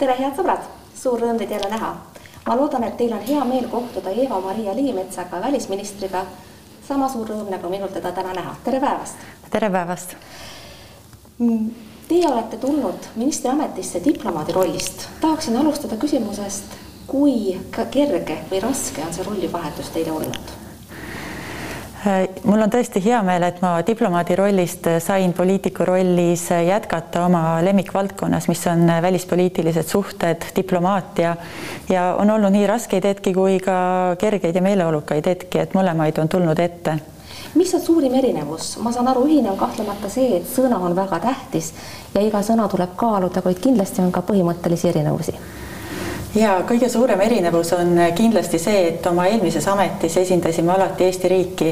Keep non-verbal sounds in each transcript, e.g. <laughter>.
tere, head sõbrad, suur rõõm teid jälle näha. ma loodan, et teil on hea meel kohtuda Eva-Maria Liimetsaga, välisministriga. sama suur rõõm nagu minul teda täna näha. tere päevast. tere päevast. Teie olete tulnud ministriametisse diplomaadi rollist. tahaksin alustada küsimusest, kui kerge või raske on see rollivahetus teile olnud? Mul on tõesti hea meel, et ma diplomaadi rollist sain poliitiku rollis jätkata oma lemmikvaldkonnas, mis on välispoliitilised suhted, diplomaatia. Ja on olnud nii raskeid hetki kui ka kergeid ja meeleolukaid hetki, et mõlemaid on tulnud ette. Mis on suurim erinevus, ma saan aru, ühine on kahtlemata see, et sõna on väga tähtis ja iga sõna tuleb kaaluda, kuid kindlasti on ka põhimõttelisi erinevusi ja kõige suurem erinevus on kindlasti see, et oma eelmises ametis esindasime alati Eesti riiki.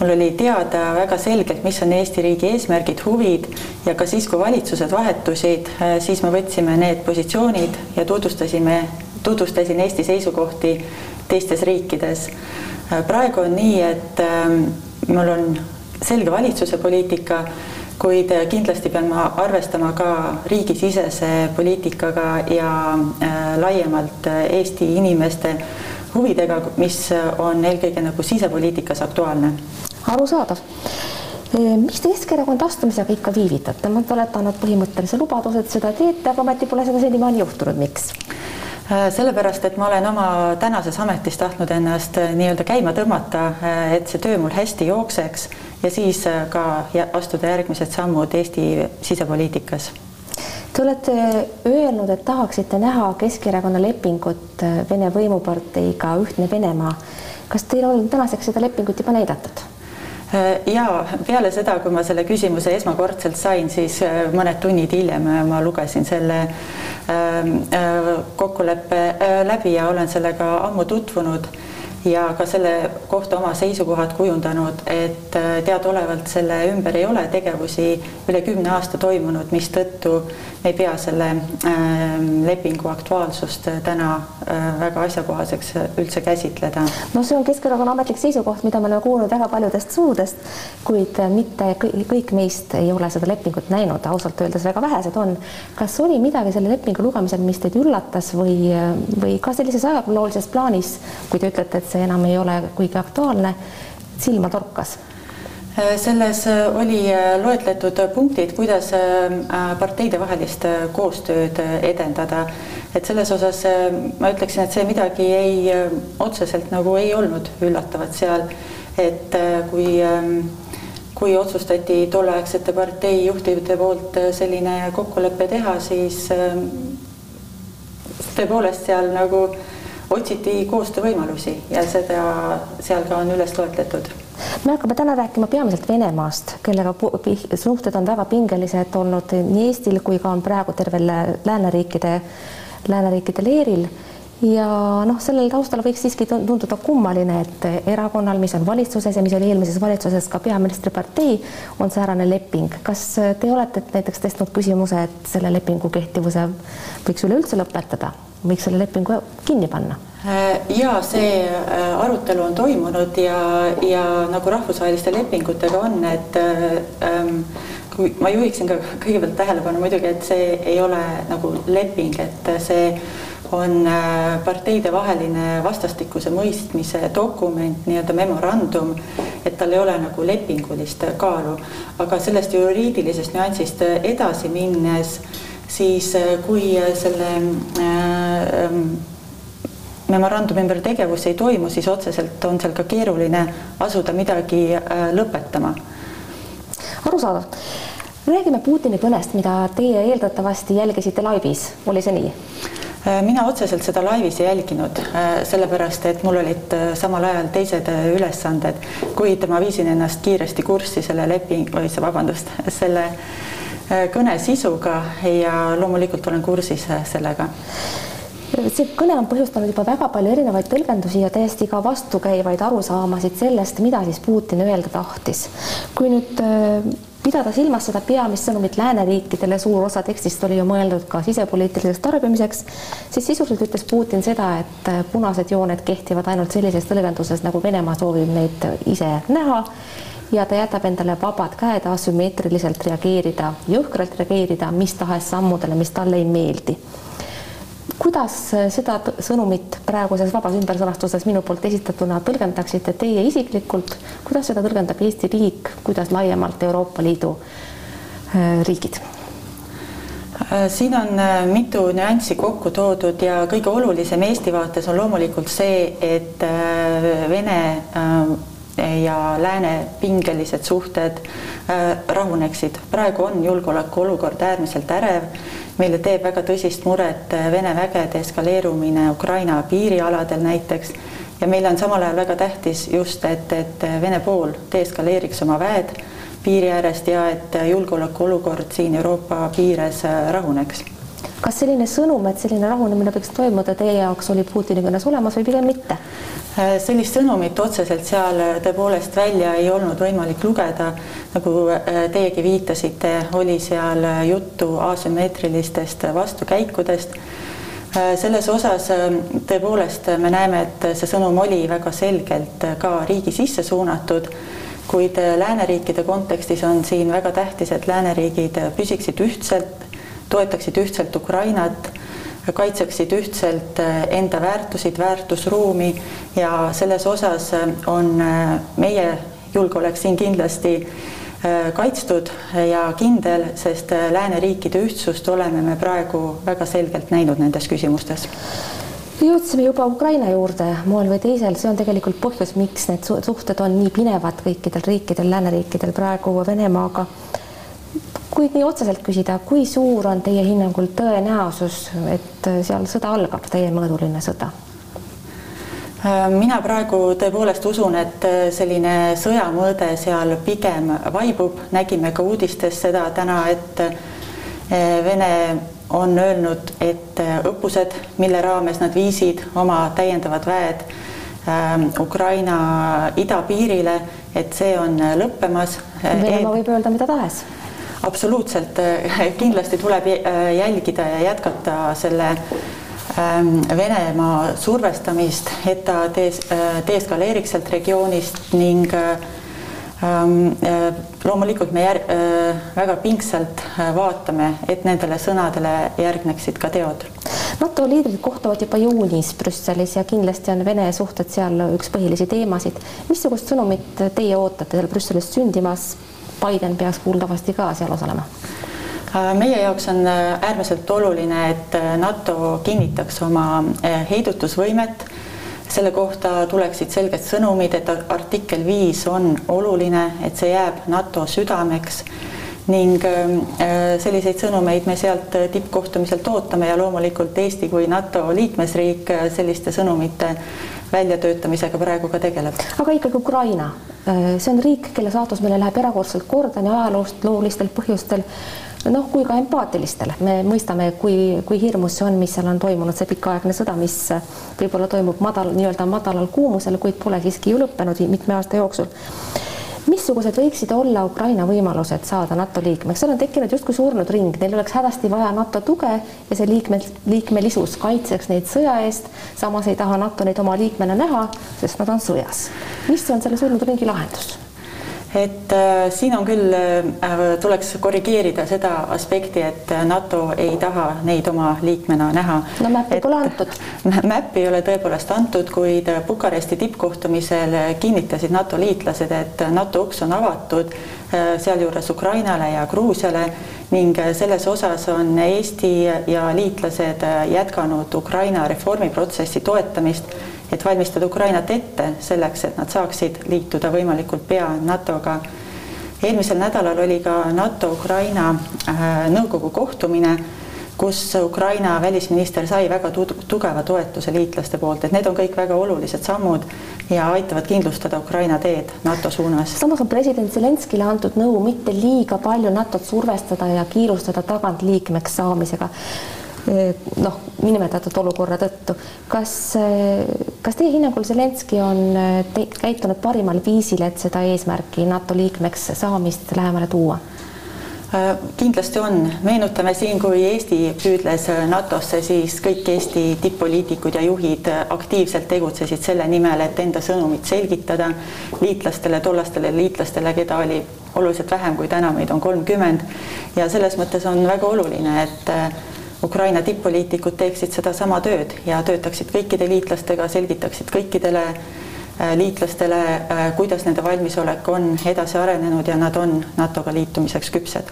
mul oli teada väga selgelt, mis on Eesti riigi eesmärgid, huvid ja ka siis, kui valitsused vahetusid, äh, siis me võtsime need positsioonid ja tutvustasime, tutvustasin Eesti seisukohti teistes riikides. Äh, praegu on nii, et ähm, mul on selge valitsuse poliitika kuid kindlasti pean ma arvestama ka riigisisese poliitikaga ja äh, laiemalt äh, Eesti inimeste huvidega, mis on eelkõige nagu sisepoliitikas aktuaalne. arusaadav miks te Keskerakonda astumisega ikka viivitate, te olete andnud põhimõttelise lubaduse, et seda teete, aga ometi pole seda senimaani juhtunud, miks? Äh, sellepärast, et ma olen oma tänases ametis tahtnud ennast äh, nii-öelda käima tõmmata, äh, et see töö mul hästi jookseks ja siis ka astuda järgmised sammud Eesti sisepoliitikas. Te olete öelnud, et tahaksite näha Keskerakonna lepingut Vene võimuparteiga Ühtne Venemaa. kas teil on tänaseks seda lepingut juba näidatud? Äh, ja peale seda, kui ma selle küsimuse esmakordselt sain, siis äh, mõned tunnid hiljem äh, ma lugesin selle ähm, kokkuleppe läbi ja olen sellega ammu tutvunud ja ka selle kohta oma seisukohad kujundanud, et teadaolevalt selle ümber ei ole tegevusi üle kümne aasta toimunud, mistõttu ei pea selle ähm, lepingu aktuaalsust äh, täna äh, väga asjakohaseks äh, üldse käsitleda. no see on Keskerakonna ametlik seisukoht, mida me oleme kuulnud väga paljudest suudest, kuid mitte kõik meist ei ole seda lepingut näinud, ausalt öeldes väga vähesed on. kas oli midagi selle lepingu lugemisel, mis teid üllatas või, või ka sellises ajaloolises plaanis, kui te ütlete, et see enam ei ole kuigi aktuaalne, silma torkas? Äh, selles äh, oli äh, loetletud punktid, kuidas parteidevahelist koostööd edendada. et selles osas ma ütleksin, et see midagi ei, otseselt nagu ei olnud üllatavat seal, et kui ähm, kui otsustati tolleaegsete partei juhtivate poolt selline kokkulepe teha, siis ähm, tõepoolest seal nagu otsiti koostöövõimalusi ja seda seal ka on üles loetletud me hakkame täna rääkima peamiselt Venemaast, kellega suhted on väga pingelised olnud nii Eestil kui ka on praegu tervel lääneriikide, lääneriikide leeril ja noh, sellel taustal võiks siiski tunduda kummaline, et erakonnal, mis on valitsuses ja mis oli eelmises valitsuses ka peaministripartei, on säärane leping. kas te olete näiteks tõstnud küsimuse, et selle lepingu kehtivuse võiks üleüldse lõpetada, võiks selle lepingu kinni panna? Äh, ja see äh, arutelu on toimunud ja, ja nagu rahvusvaheliste lepingutega on, et äh, ähm, ma juhiksin ka kõigepealt tähelepanu muidugi, et see ei ole nagu leping, et see on parteidevaheline vastastikuse mõistmise dokument, nii-öelda memorandum, et tal ei ole nagu lepingulist kaalu, aga sellest juriidilisest nüansist edasi minnes, siis kui selle äh, memorandumi ümber tegevus ei toimu, siis otseselt on seal ka keeruline asuda midagi äh, lõpetama. arusaadav. räägime Putini kõnest, mida teie eeldatavasti jälgisite laivis, oli see nii? Äh, mina otseselt seda laivis ei jälginud, äh, sellepärast et mul olid samal ajal teised ülesanded, kuid ma viisin ennast kiiresti kurssi selle leping, või see, vabandust, selle kõne sisuga ja loomulikult olen kursis sellega see kõne on põhjustanud juba väga palju erinevaid tõlgendusi ja täiesti ka vastukäivaid arusaamasid sellest, mida siis Putin öelda tahtis. kui nüüd äh, pidada silmas seda peamist sõnumit lääneriikidele, suur osa tekstist oli ju mõeldud ka sisepoliitiliseks tarbimiseks, siis sisuliselt ütles Putin seda, et äh, punased jooned kehtivad ainult sellises tõlgenduses, nagu Venemaa soovib neid ise näha ja ta jätab endale vabad käed asümmeetriliselt reageerida, jõhkralt reageerida mis tahes sammudele, mis talle ei meeldi kuidas seda sõnumit praeguses vabas ümbersõnastuses minu poolt esitatuna tõlgendaksite teie isiklikult, kuidas seda tõlgendab Eesti riik, kuidas laiemalt Euroopa Liidu riigid? siin on mitu nüanssi kokku toodud ja kõige olulisem Eesti vaates on loomulikult see, et Vene ja lääne pingelised suhted äh, rahuneksid. praegu on julgeolekuolukord äärmiselt ärev. meile teeb väga tõsist muret äh, Vene vägede eskaleerumine Ukraina piirialadel näiteks ja meile on samal ajal väga tähtis just, et, et Vene pool deeskaleeriks oma väed piiri äärest ja et julgeolekuolukord siin Euroopa piires äh, rahuneks kas selline sõnum, et selline rahunemine võiks toimuda, teie jaoks oli Putini kõnes olemas või pigem mitte? Äh, sellist sõnumit otseselt seal äh, tõepoolest välja ei olnud võimalik lugeda, nagu äh, teiegi viitasite, oli seal juttu asümmeetrilistest vastukäikudest. selles osas tõepoolest me näeme, et see sõnum oli väga selgelt ka riigi sisse suunatud kuid lääneriikide kontekstis on siin väga tähtis, et lääneriigid püsiksid ühtselt toetaksid ühtselt Ukrainat, kaitseksid ühtselt eh, enda väärtusid, väärtusruumi ja selles osas eh, on eh, meie julgeolek siin kindlasti kaitstud ja kindel, sest lääneriikide ühtsust oleme me praegu väga selgelt näinud nendes küsimustes. Jõudsime juba Ukraina juurde moel või teisel, see on tegelikult põhjus, miks need suhted on nii pinevad kõikidel riikidel, lääneriikidel praegu Venemaaga kui nii otseselt küsida, kui suur on teie hinnangul tõenäosus, et seal sõda algab, täiemõõduline sõda? mina praegu tõepoolest usun, et selline sõjamõõde seal pigem vaibub, nägime ka uudistes seda täna, et Vene on öelnud, et õppused, mille raames nad viisid oma täiendavad väed Ukraina idapiirile, et see on lõppemas. Venemaa võib öelda mida tahes absoluutselt, kindlasti tuleb äh, jälgida ja jätkata selle ähm, Venemaa survestamist, et ta dees-, äh, deeskaleeriks sealt regioonist ning äh, loomulikult me jär-, väga pingsalt vaatame, et nendele sõnadele järgneksid ka teod. NATO liidrid kohtuvad juba juunis Brüsselis ja kindlasti on Vene suhted seal üks põhilisi teemasid. missugust sõnumit teie ootate seal Brüsselis sündimas Biden peaks kuuldavasti ka seal osalema? Äh, meie jaoks on äh, äärmiselt oluline, et äh, NATO kinnitaks oma heidutusvõimet. selle kohta tuleksid selged sõnumid, et artikkel viis on oluline, et see jääb NATO südameks ning selliseid sõnumeid me sealt tippkohtumiselt ootame ja loomulikult Eesti kui NATO liikmesriik selliste sõnumite väljatöötamisega praegu ka tegeleb. aga ikkagi Ukraina, Äh, see on riik, kelle saatus meile läheb erakordselt korda nii ajaloost, loolistel põhjustel, noh, kui ka empaatilistel. me mõistame, kui, kui hirmus see on, mis seal on toimunud, see pikaaegne sõda, mis võib-olla toimub madal, nii-öelda madalal kuumusel, kuid pole siiski ju lõppenud mitme aasta jooksul missugused võiksid olla Ukraina võimalused saada NATO liikmeks, seal on tekkinud justkui surnud ring, neil oleks hädasti vaja NATO tuge ja see liikme, liikmelisus kaitseks neid sõja eest. samas ei taha NATO neid oma liikmena näha, sest nad on sõjas. mis on selle surnud ringi lahendus? Et äh, siin on küll äh,, tuleks korrigeerida seda aspekti, et NATO ei taha neid oma liikmena näha. no mäppi pole antud. <laughs> mäppi ei ole tõepoolest antud, kuid Bukaresti tippkohtumisel kinnitasid NATO liitlased, et NATO uks on avatud äh, sealjuures Ukrainale ja Gruusiale ning selles osas on Eesti ja liitlased jätkanud Ukraina reformiprotsessi toetamist et valmistada Ukrainat ette selleks, et nad saaksid liituda võimalikult pea NATO-ga. eelmisel nädalal oli ka NATO-Ukraina äh, nõukogu kohtumine, kus Ukraina välisminister sai väga tugeva toetuse liitlaste poolt, et need on kõik väga olulised sammud ja aitavad kindlustada Ukraina teed NATO suunas. samas on president Zelenskile antud nõu mitte liiga palju NATO-t survestada ja kiirustada tagant liikmeks saamisega noh, nimetatud olukorra tõttu. kas, kas teie hinnangul Zelenskõi on te, käitunud parimal viisil, et seda eesmärki NATO liikmeks saamist lähemale tuua? Kindlasti on, meenutame siin, kui Eesti püüdles NATO-sse, siis kõik Eesti tipp-poliitikud ja juhid aktiivselt tegutsesid selle nimel, et enda sõnumit selgitada liitlastele, tollastele liitlastele, keda oli oluliselt vähem kui täna, meid on kolmkümmend ja selles mõttes on väga oluline, et Ukraina tipp-poliitikud teeksid sedasama tööd ja töötaksid kõikide liitlastega, selgitaksid kõikidele liitlastele, kuidas nende valmisolek on edasi arenenud ja nad on NATO-ga liitumiseks küpsed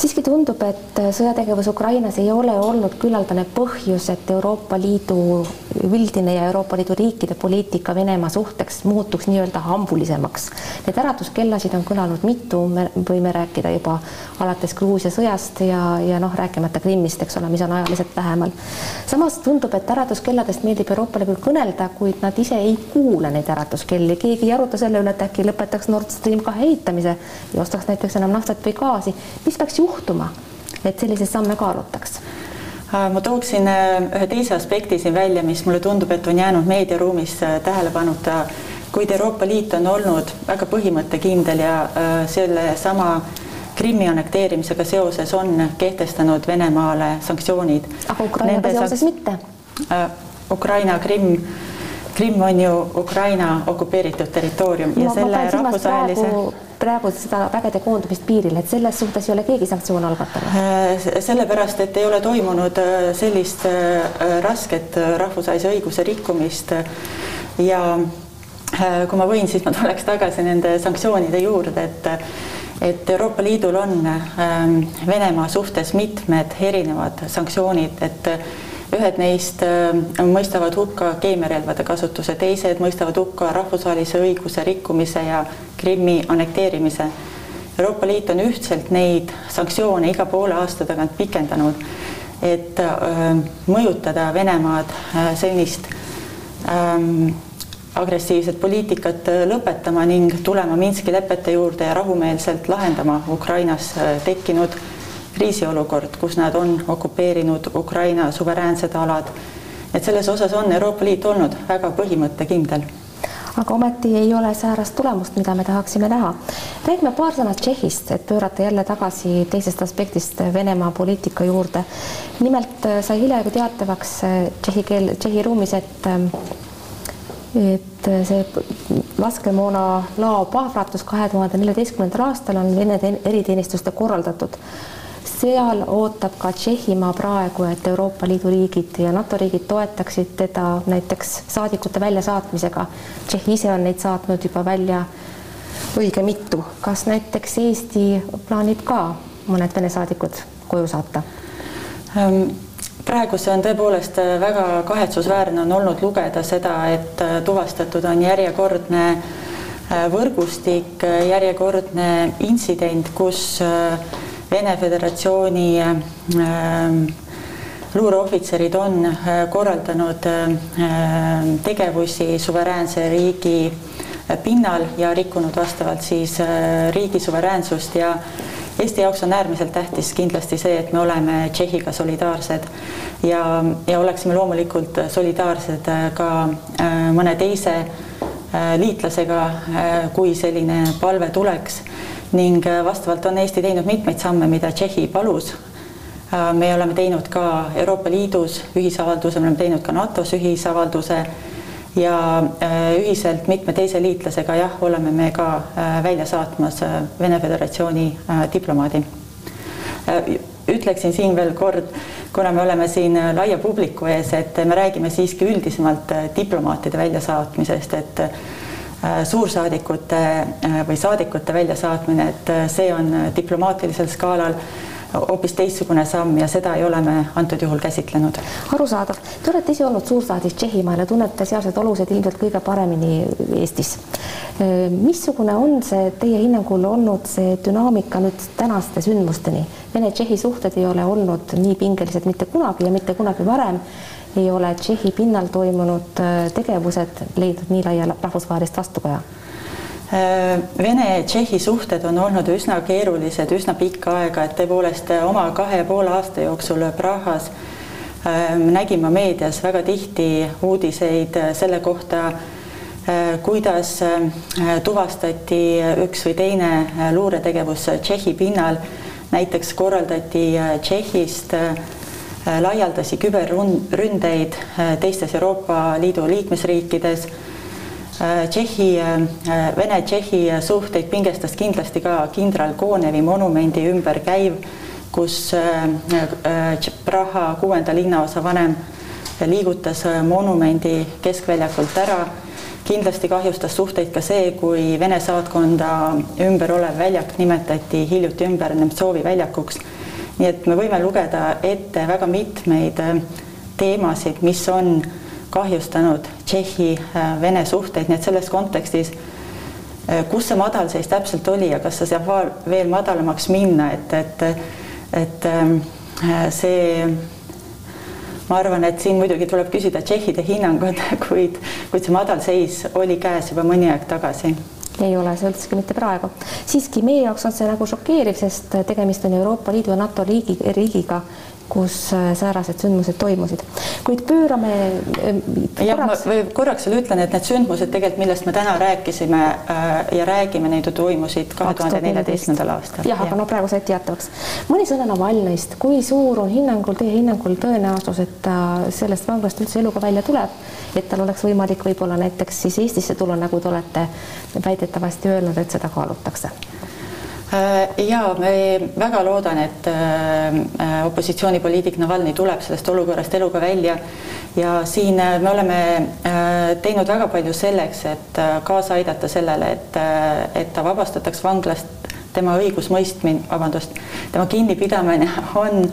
siiski tundub, et sõjategevus Ukrainas ei ole olnud küllaldane põhjus, et Euroopa Liidu üldine ja Euroopa Liidu riikide poliitika Venemaa suhteks muutuks nii-öelda hambulisemaks. Neid äratuskellasid on kõlanud mitu, me võime rääkida juba alates Gruusia sõjast ja, ja noh, rääkimata Krimmist, eks ole, mis on ajaliselt lähemal. samas tundub, et äratuskelladest meeldib Euroopale küll kõnelda, kuid nad ise ei kuula neid äratuskelli, keegi ei aruta selle üle, et äkki lõpetaks Nord Stream kahe ehitamise ja ostaks näiteks enam naftat või gaasi, mis peaks juhtuma juhtuma, et selliseid samme kaalutaks? Äh, ma tooksin äh, ühe teise aspekti siin välja, mis mulle tundub, et on jäänud meediaruumis äh, tähelepanuta, kuid Euroopa Liit on olnud väga põhimõttekindel ja sellesama Krimmi annekteerimisega seoses on kehtestanud Venemaale sanktsioonid. aga Ukrainaga seoses mitte? Ukraina, Krimm Krimm on ju Ukraina okupeeritud territoorium ja ma, selle rahvusvahelise praegu, praegu seda vägede koondumist piiril, et selles suhtes ei ole keegi sanktsioone algatanud? Äh, sellepärast, et ei ole toimunud äh, sellist äh, rasket rahvusvahelise õiguse rikkumist ja kui ma võin, siis ma tuleks tagasi nende sanktsioonide juurde, et et Euroopa Liidul on Venemaa suhtes mitmed erinevad sanktsioonid, et ühed neist äh, mõistavad hukka keemiarelvade kasutuse, teised mõistavad hukka rahvusvahelise õiguse rikkumise ja Krimmi annekteerimise. Euroopa Liit on ühtselt neid sanktsioone iga poole aasta tagant pikendanud, et äh, mõjutada Venemaad äh, sellist ähm, agressiivset poliitikat lõpetama ning tulema Minski lepete juurde ja rahumeelselt lahendama Ukrainas tekkinud kriisiolukord, kus nad on okupeerinud Ukraina suveräänsed alad. et selles osas on Euroopa Liit olnud väga põhimõttekindel aga ometi ei ole säärast tulemust, mida me tahaksime näha. räägime paar sõna Tšehhist, et pöörata jälle tagasi teisest aspektist Venemaa poliitika juurde. nimelt äh, sai hiljaaegu teatavaks äh, tšehhi keel, Tšehhi ruumis, et ähm, et äh, see laskemoona lao plahvatus kahe tuhande neljateistkümnendal aastal on Vene eriteenistuste korraldatud seal ootab ka Tšehhimaa praegu, et Euroopa Liidu riigid ja NATO riigid toetaksid teda näiteks saadikute väljasaatmisega. Tšehhi ise on neid saatnud juba välja õige mitu. kas näiteks Eesti plaanib ka mõned Vene saadikud koju saata? Ähm, praegu see on tõepoolest äh, väga kahetsusväärne on olnud lugeda seda, et äh, tuvastatud on järjekordne äh, võrgustik, järjekordne intsident, kus Vene Föderatsiooni ähm, luureohvitserid on äh, korraldanud äh, tegevusi suveräänse riigi äh, pinnal ja rikkunud vastavalt siis riigi suveräänsust. Ja Eesti jaoks on äärmiselt tähtis kindlasti see, et me oleme Tšehhiga solidaarsed ja, ja oleksime loomulikult solidaarsed ka mõne teise liitlasega, kui selline palve tuleks ning äh, vastavalt on Eesti teinud mitmeid samme, mida Tšehhi palus. Äh, me oleme teinud ka Euroopa Liidus ühisavalduse, me oleme teinud ka NATO-s ühisavalduse ja äh, ühiselt mitme teise liitlasega jah, oleme me ka välja saatmas Vene Föderatsiooni diplomaadi. ütleksin siin veel kord, kuna me oleme siin laia publiku ees, et me räägime siiski üldisemalt diplomaatide väljasaatmisest, et suursaadikute äh, või saadikute väljasaatmine, et äh, see on diplomaatilisel skaalal hoopis teistsugune samm ja seda ei ole me antud juhul käsitlenud. arusaadav, te olete ise olnud suursaadik Tšehhimaal ja tunnete sealseid olusid ilmselt kõige paremini Eestis. missugune on see teie hinnangul olnud see dünaamika nüüd tänaste sündmusteni? Vene-Tšehhi suhted ei ole olnud nii pingelised mitte kunagi ja mitte kunagi varem ei ole Tšehhi pinnal toimunud äh, tegevused leidnud nii laia rahvusvahelist vastukaja? Äh, Vene-Tšehhi suhted on olnud üsna keerulised üsna pikka aega, et tõepoolest äh, oma kahe ja poole aasta jooksul Prahas nägin ma meedias väga tihti uudiseid selle kohta, kuidas tuvastati üks või teine luuretegevus Tšehhi pinnal. näiteks korraldati Tšehhist laialdasi küberründeid äh, teistes Euroopa Liidu liikmesriikides. Äh, Tšehhi, Vene-Tšehhi suhteid pingestas kindlasti ka kindral Konevi monumendi ümber käiv, kus Praha kuuenda linnaosa vanem liigutas monumendi keskväljakult ära. kindlasti kahjustas suhteid ka see, kui Vene saatkonda ümber olev väljak nimetati hiljuti ümber Nemtsovi väljakuks. Nii et me võime lugeda ette väga mitmeid teemasid, mis on kahjustanud Tšehhi-Vene suhteid, nii et selles kontekstis kus see madalseis täpselt oli ja kas see saab veel madalamaks minna, et, et, et see ma arvan, et siin muidugi tuleb küsida tšehhide hinnangut, <laughs> kuid, kuid see madalseis oli käes juba mõni aeg tagasi ei ole see üldsegi mitte praegu. siiski meie jaoks on see nagu šokeeriv, sest tegemist on Euroopa Liidu ja NATO riigi, riigiga, kus äh, säärased sündmused toimusid. kuid pöörame äh, korraks. korraks veel ütlen, et need sündmused tegelikult, millest me täna rääkisime äh, ja räägime, neid ju toimusid kahe tuhande neljateistkümnendal aastal. jah, aga no praegu said teatavaks. mõni sõna Navalnõist, kui suur on hinnangul, teie hinnangul tõenäosus, et ta sellest vanglast üldse eluga välja tuleb, et tal oleks võimalik võib-olla näiteks siis Eestisse tulla, nagu te olete väidetavasti öelnud, et seda kaalutakse? Äh, ja me väga loodan, et äh, opositsioonipoliitik Navalnõi tuleb sellest olukorrast eluga välja ja siin äh, me oleme teinud väga palju selleks, et kaasa aidata sellele, et, et ta vabastataks vanglast tema õigusmõistmine, vabandust, tema kinnipidamine <laughs> on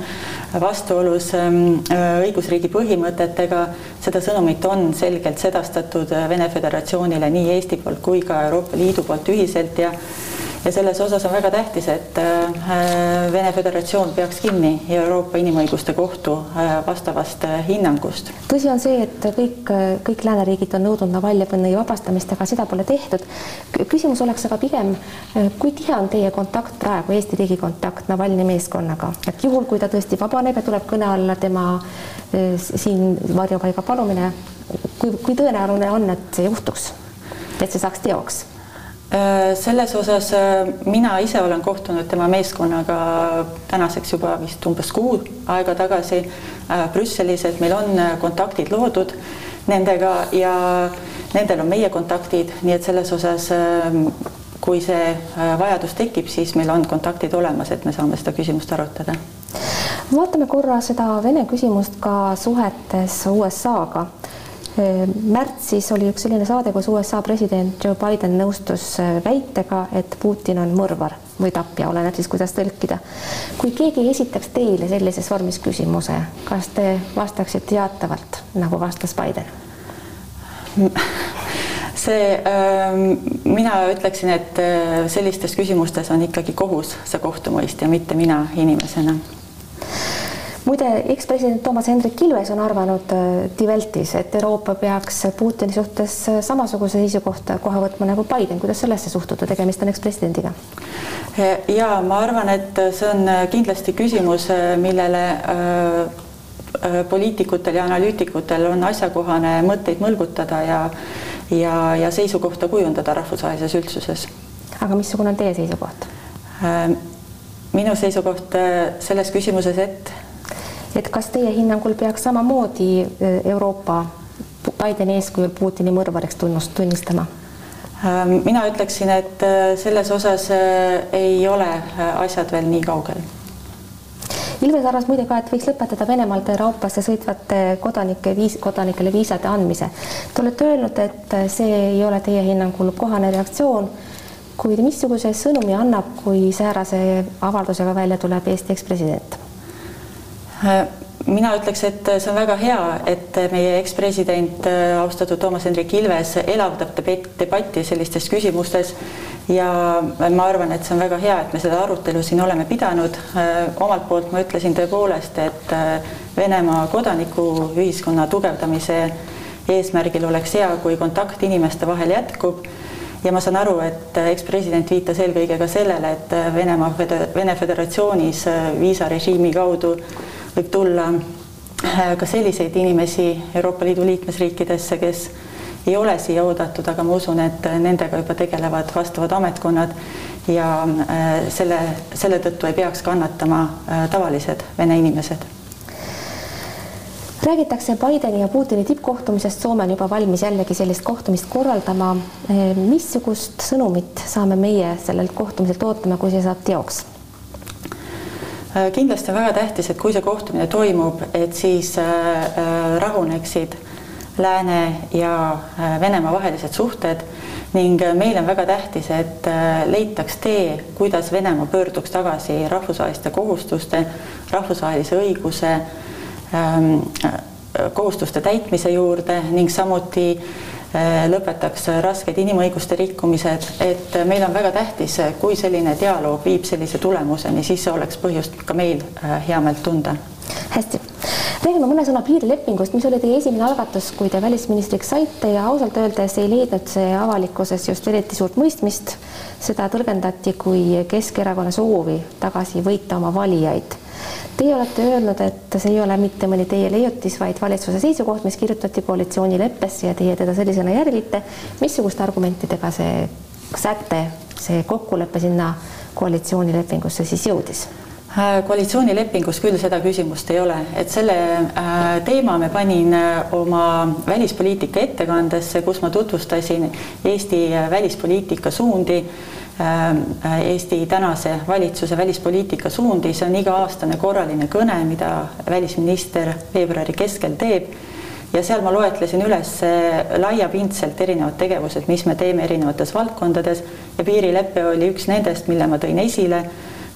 vastuolus ähm, õigusriigi põhimõtetega. seda sõnumit on selgelt sedastatud Vene Föderatsioonile nii Eesti poolt kui ka Euroopa Liidu poolt ühiselt ja ja selles osas on väga tähtis, et äh, Vene Föderatsioon peaks kinni Euroopa Inimõiguste Kohtu äh, vastavast äh, hinnangust. tõsi on see, et kõik, kõik lääneriigid on nõudnud Navalnõi vabastamist, aga seda pole tehtud. küsimus oleks aga pigem, kui tihe on teie kontakt praegu, Eesti riigi kontakt Navalnõi meeskonnaga, et juhul, kui ta tõesti vabaneb ja tuleb kõne alla tema siin varjupaiga palumine, kui, kui tõenäoline on, et see juhtuks, et see saaks teoks? Äh, selles osas äh, mina ise olen kohtunud tema meeskonnaga tänaseks juba vist umbes kuu aega tagasi äh, Brüsselis, et meil on kontaktid loodud nendega ja nendel on meie kontaktid, nii et selles osas kui see vajadus tekib, siis meil on kontaktid olemas, et me saame seda küsimust arutada. vaatame korra seda Vene küsimust ka suhetes USA-ga märtsis oli üks selline saade, kus USA president Joe Biden nõustus äh, väitega, et Putin on mõrvar või tapja, oleneb siis, kuidas tõlkida. kui keegi esitaks teile sellises vormis küsimuse, kas te vastaksite jaatavalt, nagu vastas Biden? see äh,, mina ütleksin, et äh, sellistes küsimustes on ikkagi kohus see kohtumõistja, mitte mina inimesena muide, ekspresident Toomas Hendrik Ilves on arvanud äh, Die Weltis, et Euroopa peaks Putini suhtes äh, samasuguse seisukohta kohe võtma nagu Biden, kuidas sellesse suhtuda, tegemist on ekspresidendiga? ja ma arvan, et see on äh, kindlasti küsimus, millele poliitikutel ja analüütikutel on asjakohane mõtteid mõlgutada ja ja, ja seisukohta kujundada rahvusvahelises üldsuses. aga missugune on teie seisukoht? minu seisukoht selles küsimuses, et et kas teie hinnangul peaks samamoodi äh, Euroopa Bideni eeskujul Putini mõrvariks tunnust tunnistama? Ähm, mina ütleksin, et äh, selles osas äh, ei ole asjad veel nii kaugel. Ilves arvas muide ka, et võiks lõpetada Venemaalt Euroopasse sõitvate kodanike viis, kodanikele viisade andmise. Te olete öelnud, et see ei ole teie hinnangul kohane reaktsioon, kuid missuguse sõnumi annab, kui säärase avaldusega välja tuleb Eesti ekspresident? Mina ütleks, et see on väga hea, et meie ekspresident, austatud Toomas Hendrik Ilves elavdab debatti sellistes küsimustes ja ma arvan, et see on väga hea, et me seda arutelu siin oleme pidanud. omalt poolt ma ütlesin tõepoolest, et Venemaa kodanikuühiskonna tugevdamise eesmärgil oleks hea, kui kontakt inimeste vahel jätkub ja ma saan aru, et ekspresident viitas eelkõige ka sellele, et Venemaa, Vene Föderatsioonis viisarežiimi kaudu võib tulla äh, ka selliseid inimesi Euroopa Liidu liikmesriikidesse, kes ei ole siia oodatud, aga ma usun, et nendega juba tegelevad vastavad ametkonnad ja äh, selle, selle tõttu ei peaks kannatama äh, tavalised Vene inimesed räägitakse Bideni ja Putini tippkohtumisest, Soome on juba valmis jällegi sellist kohtumist korraldama. missugust sõnumit saame meie sellelt kohtumiselt ootama, kui see saab teoks? Kindlasti on väga tähtis, et kui see kohtumine toimub, et siis rahuneksid Lääne ja Venemaa vahelised suhted ning meile on väga tähtis, et leitaks tee, kuidas Venemaa pöörduks tagasi rahvusvaheliste kohustuste, rahvusvahelise õiguse ähm, kohustuste täitmise juurde ning samuti äh, lõpetaks rasked inimõiguste rikkumised, et meil on väga tähtis, kui selline dialoog viib sellise tulemuseni, siis oleks põhjust ka meil äh, heameelt tunda. hästi, räägime mõne sõna piirilepingust, mis oli teie esimene algatus, kui te välisministriks saite ja ausalt öeldes ei leidnud see avalikkuses just eriti suurt mõistmist. seda tõlgendati kui Keskerakonna soovi tagasi võita oma valijaid Teie olete öelnud, et see ei ole mitte mõni teie leiutis, vaid valitsuse seisukoht, mis kirjutati koalitsioonileppesse ja teie teda sellisena järgite. missuguste argumentidega see säte, see kokkulepe sinna koalitsioonilepingusse siis jõudis? Äh, koalitsioonilepingus küll seda küsimust ei ole, et selle äh, teema me panin äh, oma välispoliitika ettekandesse, kus ma tutvustasin Eesti välispoliitika suundi Eesti tänase valitsuse välispoliitika suundi, see on iga-aastane korraline kõne, mida välisminister veebruari keskel teeb. Ja seal ma loetlesin üles äh, laiapindselt erinevad tegevused, mis me teeme erinevates valdkondades. Ja piirilepe oli üks nendest, mille ma tõin esile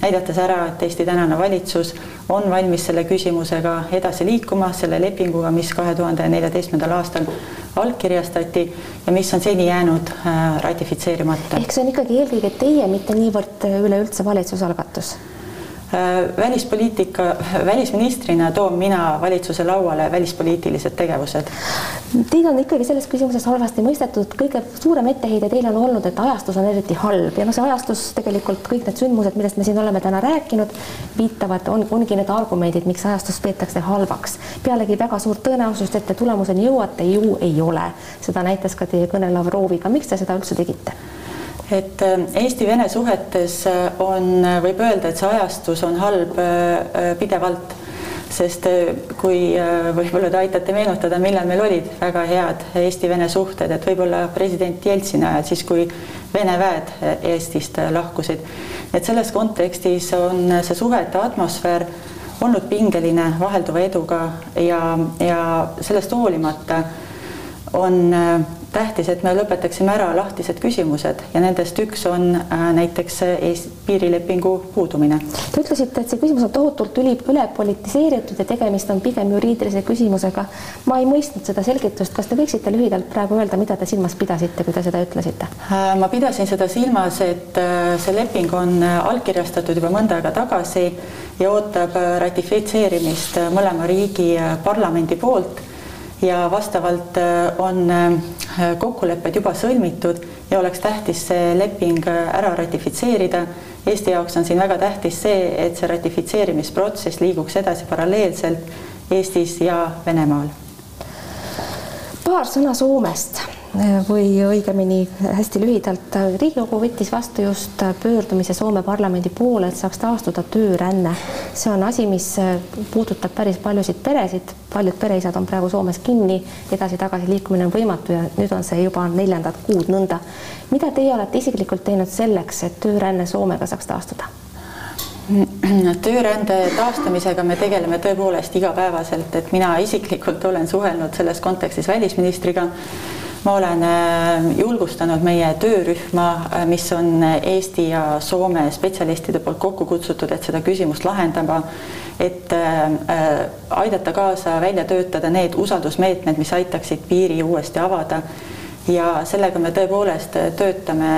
näidates ära, et Eesti tänane valitsus on valmis selle küsimusega edasi liikuma, selle lepinguga, mis kahe tuhande neljateistkümnendal aastal allkirjastati ja mis on seni jäänud äh, ratifitseerimata. ehk see on ikkagi eelkõige teie, mitte niivõrd üleüldse valitsuse algatus välispoliitika, välisministrina toon mina valitsuse lauale välispoliitilised tegevused. Teid on ikkagi selles küsimuses halvasti mõistetud, kõige suurem etteheide teile on olnud, et ajastus on eriti halb ja noh, see ajastus tegelikult kõik need sündmused, millest me siin oleme täna rääkinud, viitavad, on, ongi need argumendid, miks ajastust peetakse halvaks. pealegi väga suurt tõenäosust, et te tulemuseni jõuate, ju ei ole. seda näitas ka teie kõne Lavroviga, miks te seda üldse tegite? Et äh, Eesti-Vene suhetes äh, on, äh, võib öelda, et see ajastus on halb pidevalt, sest kui võib-olla te aitate meenutada, millal meil olid väga head Eesti-Vene suhted, et võib-olla president Jeltsini ajal, siis kui Vene väed Eestist lahkusid. et selles kontekstis on see suhete atmosfäär olnud pingeline vahelduva eduga ja, ja sellest hoolimata on tähtis, et me lõpetaksime ära lahtised küsimused ja nendest üks on äh, näiteks Eesti piirilepingu puudumine. Te ütlesite, et see küsimus on tohutult üli, ülepolitiseeritud ja tegemist on pigem juriidilise küsimusega. ma ei mõistnud seda selgitust, kas te võiksite lühidalt praegu öelda, mida te silmas pidasite, kui te seda ütlesite? Äh, ma pidasin seda silmas, et äh, see leping on allkirjastatud juba mõnda aega tagasi ja ootab ratifitseerimist mõlema riigi parlamendi poolt ja vastavalt äh, on äh, kokkulepped juba sõlmitud ja oleks tähtis see leping äh, ära ratifitseerida. Eesti jaoks on siin väga tähtis see, et see ratifitseerimisprotsess liiguks edasi paralleelselt Eestis ja Venemaal. paar sõna Soomest või õigemini hästi lühidalt, Riigikogu võttis vastu just pöördumise Soome parlamendi poole, et saaks taastuda tööränne. see on asi, mis puudutab päris paljusid peresid, paljud pereisad on praegu Soomes kinni, edasi-tagasi liikumine on võimatu ja nüüd on see juba neljandat kuud nõnda. mida teie olete isiklikult teinud selleks, et tööränne Soomega saaks taastuda? töörände taastamisega me tegeleme tõepoolest igapäevaselt, et mina isiklikult olen suhelnud selles kontekstis välisministriga ma olen äh, julgustanud meie töörühma, äh, mis on Eesti ja Soome spetsialistide poolt kokku kutsutud, et seda küsimust lahendama, et äh, aidata kaasa välja töötada need usaldusmeetmed, mis aitaksid piiri uuesti avada. ja sellega me tõepoolest töötame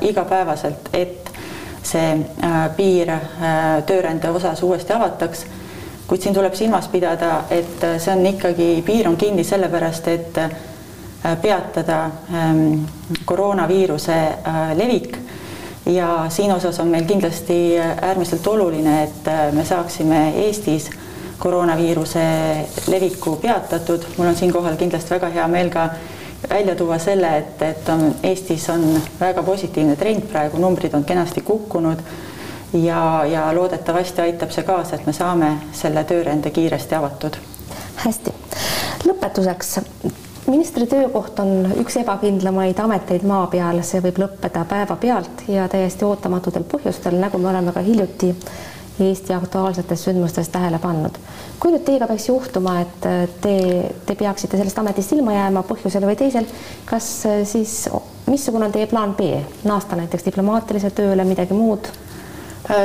igapäevaselt, et see piir töörände osas uuesti avataks kuid siin tuleb silmas pidada, et see on ikkagi, piir on kinni sellepärast, et Äh, peatada ähm, koroonaviiruse äh, levik ja siin osas on meil kindlasti äärmiselt oluline, et äh, me saaksime Eestis koroonaviiruse leviku peatatud. mul on siinkohal kindlasti väga hea meel ka välja tuua selle, et, et on Eestis on väga positiivne trend praegu, numbrid on kenasti kukkunud ja, ja loodetavasti aitab see kaasa, et me saame selle töörände kiiresti avatud. hästi, lõpetuseks ministri töökoht on üks ebakindlamaid ameteid maa peal, see võib lõppeda päevapealt ja täiesti ootamatutel põhjustel, nagu me oleme ka hiljuti Eesti aktuaalsetest sündmustest tähele pannud. kui nüüd teiega peaks juhtuma, et te, te peaksite sellest ametist ilma jääma põhjusel või teisel, kas siis, missugune on teie plaan B, naasta näiteks diplomaatilisele tööle, midagi muud?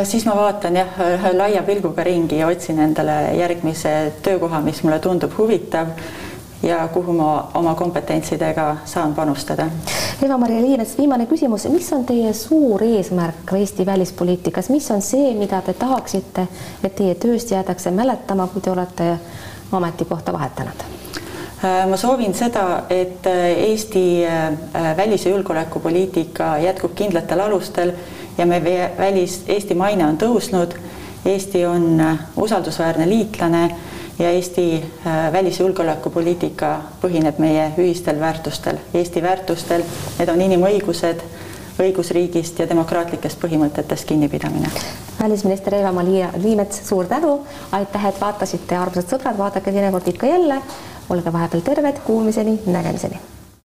siis ma vaatan jah, laia pilguga ringi ja otsin endale järgmise töökoha, mis mulle tundub huvitav ja kuhu ma oma kompetentsidega saan panustada. Eva-Maria Liinets, viimane küsimus, mis on teie suur eesmärk Eesti välispoliitikas, mis on see, mida te tahaksite, et teie tööst jäädakse mäletama, kui te olete ametikohta vahetanud? ma soovin seda, et Eesti äh, välis- ja julgeolekupoliitika jätkub kindlatel alustel ja me välis, Eesti maine on tõusnud, Eesti on äh, usaldusväärne liitlane ja Eesti äh, välis- ja julgeolekupoliitika põhineb meie ühistel väärtustel, Eesti väärtustel, need on inimõigused, õigusriigist ja demokraatlikest põhimõtetest kinnipidamine. välisminister Eva-Maria Liimets, suur tänu, aitäh, et vaatasite, armsad sõbrad, vaadake teinekord ikka jälle, olge vahepeal terved, kuulmiseni, nägemiseni